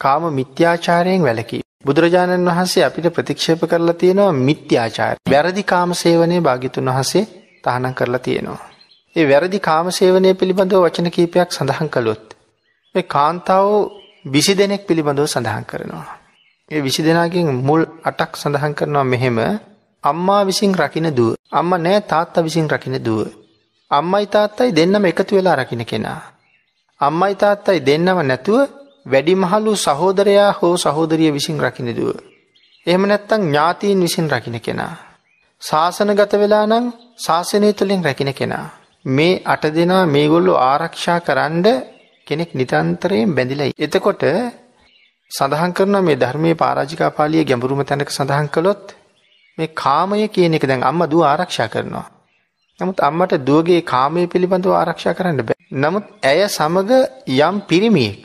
කාම මිත්‍යාචාරයෙන් වැළකී. බුදුරජාණන් වහන්සේ අපිට ප්‍රතික්ෂේප කරලා තියෙනවා මිත්‍යාචාර. වැරදි කාම සේවනයේ භාග්‍යතුන් වහන්සේ තහනම් කරලා තියෙනවා. ඒ වැරදි කාම සේවනය පිළිබඳව වචන කීපයක් සඳහන් කළොත් මේ කාන්තාව 20 දෙනෙක් පිළිබඳව සඳහන් කරනවා. ඒ 20 දෙනාගෙන් මුල් 8ක් සඳහන් කරනවා මෙහෙම අම්මා විසින් රකින්න දුව. අම්මා නෑ තාත්තා විසින් රකින්න දුව. අම්මයි තාත්තයි දෙන්නම එකතු වෙලා රකින්න කෙනා. අම්මයි තාත්තයි දෙන්නම නැතුව වැඩිමහලු සහෝදරයා හෝ සහෝදරිය විසින් රකින්න දුව. එහෙම නැත්තම් ඥාතීන් විසින් රකින්න කෙනා. ශාසනගත වෙලා නම් ශාසනය තුළින් රැකින කෙනා. මේ අට දෙනා මේගොල්ලෝ ආරක්ෂා කරන්න කෙනෙක් නිතන්තරයෙන් බැඳිලා. එතකොට සඳහන් කරනවා මේ ධර්මයේ පරාජිකා පාළියේ ගැඹුරුම තැනක සඳහන් කළොත් මේ කාමය කියන එක දැන් අම්මා දුව ආරක්ෂා කරනවා. නමුත් අම්මට දුවගේ කාමයේ පිළිබඳව ආරක්ෂා කරන්න බෑ. නමුත් ඇය සමග යම් පිරිමියෙක්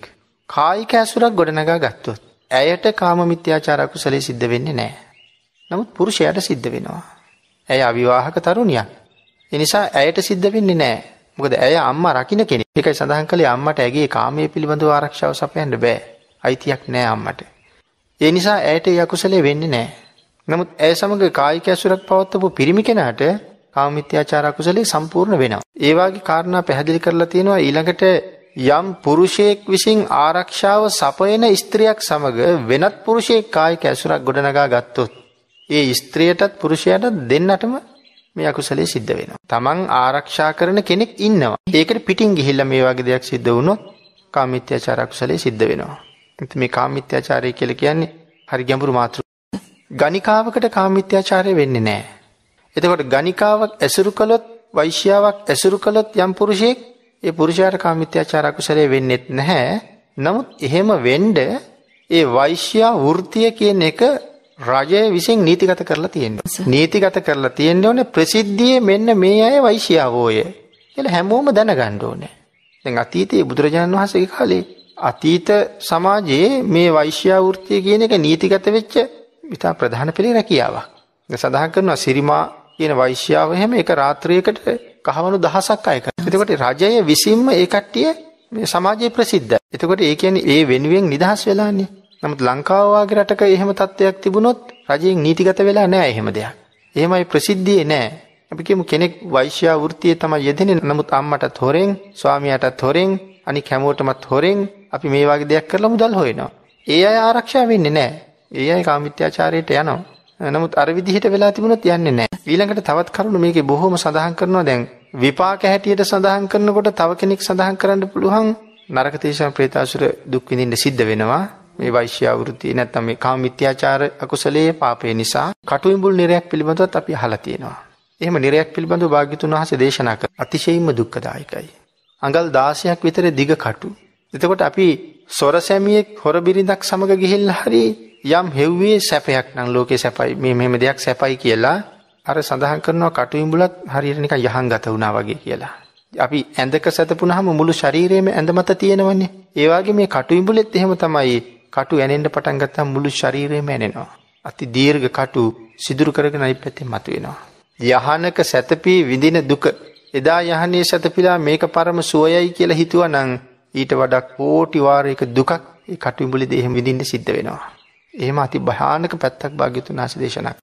කායික ඇසුරක් ගොඩනගා ගත්තොත් ඇයට කාම මිත්‍යාචාර අකුසලයේ සිද්ධ වෙන්නේ නැහැ. නමුත් පුරුෂයාට සිද්ධ වෙනවා. ඇය අවිවාහක තරුණියක්. ඒ නිසා ඇයට සිද්ධ වෙන්නේ නැහැ. මොකද ඇය අම්මා රකින්න කෙනෙක්. ඒකයි සඳහන් කළේ අම්මට ඇගේ කාමයේ පිළිබඳව ආරක්ෂාව සපයන්න බෑ. අයිතියක් නැහැ අම්මට. ඒ නිසා ඇයට ඒ අකුසලයේ වෙන්නේ නැහැ. නමුත් ඇය සමග කායික ඇසුරක් පවත්වපු පිරිමි කෙනාට කාමමිත්‍යාචාර අකුසලයේ සම්පූර්ණ වෙනවා. ඒ වගේ කාරණා පැහැදිලි කරලා තියෙනවා ඊළඟට යම් පුරුෂයෙක් විසින් ආරක්ෂාව සපයන ස්ත්‍රියක් සමග වෙනත් පුරුෂයෙක් කායික ඇසුරක් ගොඩනගා ගත්තොත් ඒ ස්ත්‍රියටත් පුරුෂයාටත් දෙන්නටම මේ අකුසලයේ සිද්ධ වෙනවා. තමන් ආරක්ෂා කරන කෙනෙක් ඉන්නවා. ඒකට පිටින් ගිහිල්ලා මේ වගේ දෙයක් සිද්ධ වුණොත් කාමමිත්‍යාචාර අකුසලයේ සිද්ධ වෙනවා. ඉතින් මේ කාමමිත්‍යාචාරය කියලා කියන්නේ හරි ගැඹුරු මාතෘකාවක්. ගණිකාවකට කාමමිත්‍යාචාරය වෙන්නේ නැහැ. එතකොට ගණිකාවක් ඇසුරු කළොත් වෛශ්‍යාවක් ඇසුරු කළොත් යම් පුරුෂයෙක් ඒ පුරුෂයාට කාමමිත්‍යාචාර අකුසලයේ වෙන්නේත් නැහැ. නමුත් එහෙම වෙන්න ඒ වෛශ්‍යා වෘත්තිය කියන එක රජය විසින් නීතිගත කරලා තියෙනවා. නීතිගත කරලා තියෙන්න ඕනේ ප්‍රසිද්ධියේ මෙන්න මේ අය වෛශ්‍යාවෝය කියලා හැමෝම දැනගන්න ඕනේ. දැන් අතීතයේ බුදුරජාණන් වහන්සේගේ කාලේ අතීත සමාජයේ මේ වෛශ්‍යා වෘත්තිය කියන එක නීතිගත වෙච්ච ඉතා ප්‍රධාන පෙළේ රැකියාවක්. සඳහන් කරනවා සිරිමා කියන වෛශ්‍යාව හැම එක රාත්‍රියකට කහවණු දහසක් අය කරනවා. එතකොට රජය විසින්ම ඒ කට්ටිය මේ සමාජයේ ප්‍රසිද්ධයි. එතකොට ඒ කියන්නේ ඒ වෙනුවෙන් නිදහස් වෙලානේ. නමුත් ලංකාව වගේ රටක එහෙම තත්ත්වයක් තිබුණොත් රජයෙන් නීතිගත වෙලා නැහැ එහෙම දෙයක්. එහෙමයි ප්‍රසිද්ධියේ නැහැ. අපි කියමු කෙනෙක් වෛශ්‍යා වෘත්තියේ තමයි යෙදෙන්නේ. නමුත් අම්මටත් හොරෙන්, ස්වාමියාටත් හොරෙන්, අනික හැමෝටමත් හොරෙන් අපි මේ වගේ දෙයක් කරලා මුදල් හොයනවා. ඒ අය ආරක්ෂා වෙන්නේ නැහැ. ඒ අය කාමිත්‍යාචාරයට යනවා. නමුත් අර විදිහට වෙලා තිබුණොත් යන්නේ නැහැ. ඊළඟට තවත් කරුණු මේකේ බොහොම සඳහන් කරනවා දැන් විපාක හැටියට සඳහන් කරනකොට තව කෙනෙක් සඳහන් කරන්න පුළුවන් නරක තේශම් ප්‍රේතාසුර දුක් විඳින්න සිද්ධ වෙනවා. මේ වෛශ්‍යා වෘත්තිය නැත්නම් මේ කාම මිත්‍යාචාර අකුසලයේ පාපේ නිසා කටුයිඹුල් නිරයක් පිළිබඳවත් අපි අහලා තියෙනවා. එහෙම නිරයක් පිළිබඳව භාග්‍යතුන් වහන්සේ දේශනා කර අතිශයින්ම දුක්ඛදායකයි. අඟල් 16ක් විතර දිග කටු. එතකොට අපි සොරසැමියෙක් හොර බිරිඳක් සමග ගිහිල්ලා හරි යම් හෙව්වේ සැපයක් නම් ලෝකේ සැපයි මේ මෙහෙම දෙයක් සැපයි කියලා අර සඳහන් කරනවා කටුයිඹුලත් හරියට නිකන් යහන් ගත වුණා වගේ කියලා. අපි ඇඳක සැතපුනහම මුළු ශරීරයේම ඇඳ මත තියෙනවනේ. ඒ වගේ මේ කටුයිඹුලෙත් එහෙම තමයි කටු ඇනෙන්න පටන් ගත්තාම මුළු ශරීරයම ඇනෙනවා. අති දීර්ඝ කටු සිදුරු කරගෙන අනිත් පැත්තෙන් මතුවෙනවා. යහනක සැතපී විඳින දුක එදා යහනේ සැතපීලා මේක පරම සුවයයි කියලා හිතුවා නම් ඊට වඩා කෝටි වාරයක දුකක් ඒ කටුඹුලේ දෙහිම විඳින්න සිද්ධ වෙනවා. එහෙම අති භයානක පැත්තක් භාග්‍යතුන් වහන්සේ දේශනා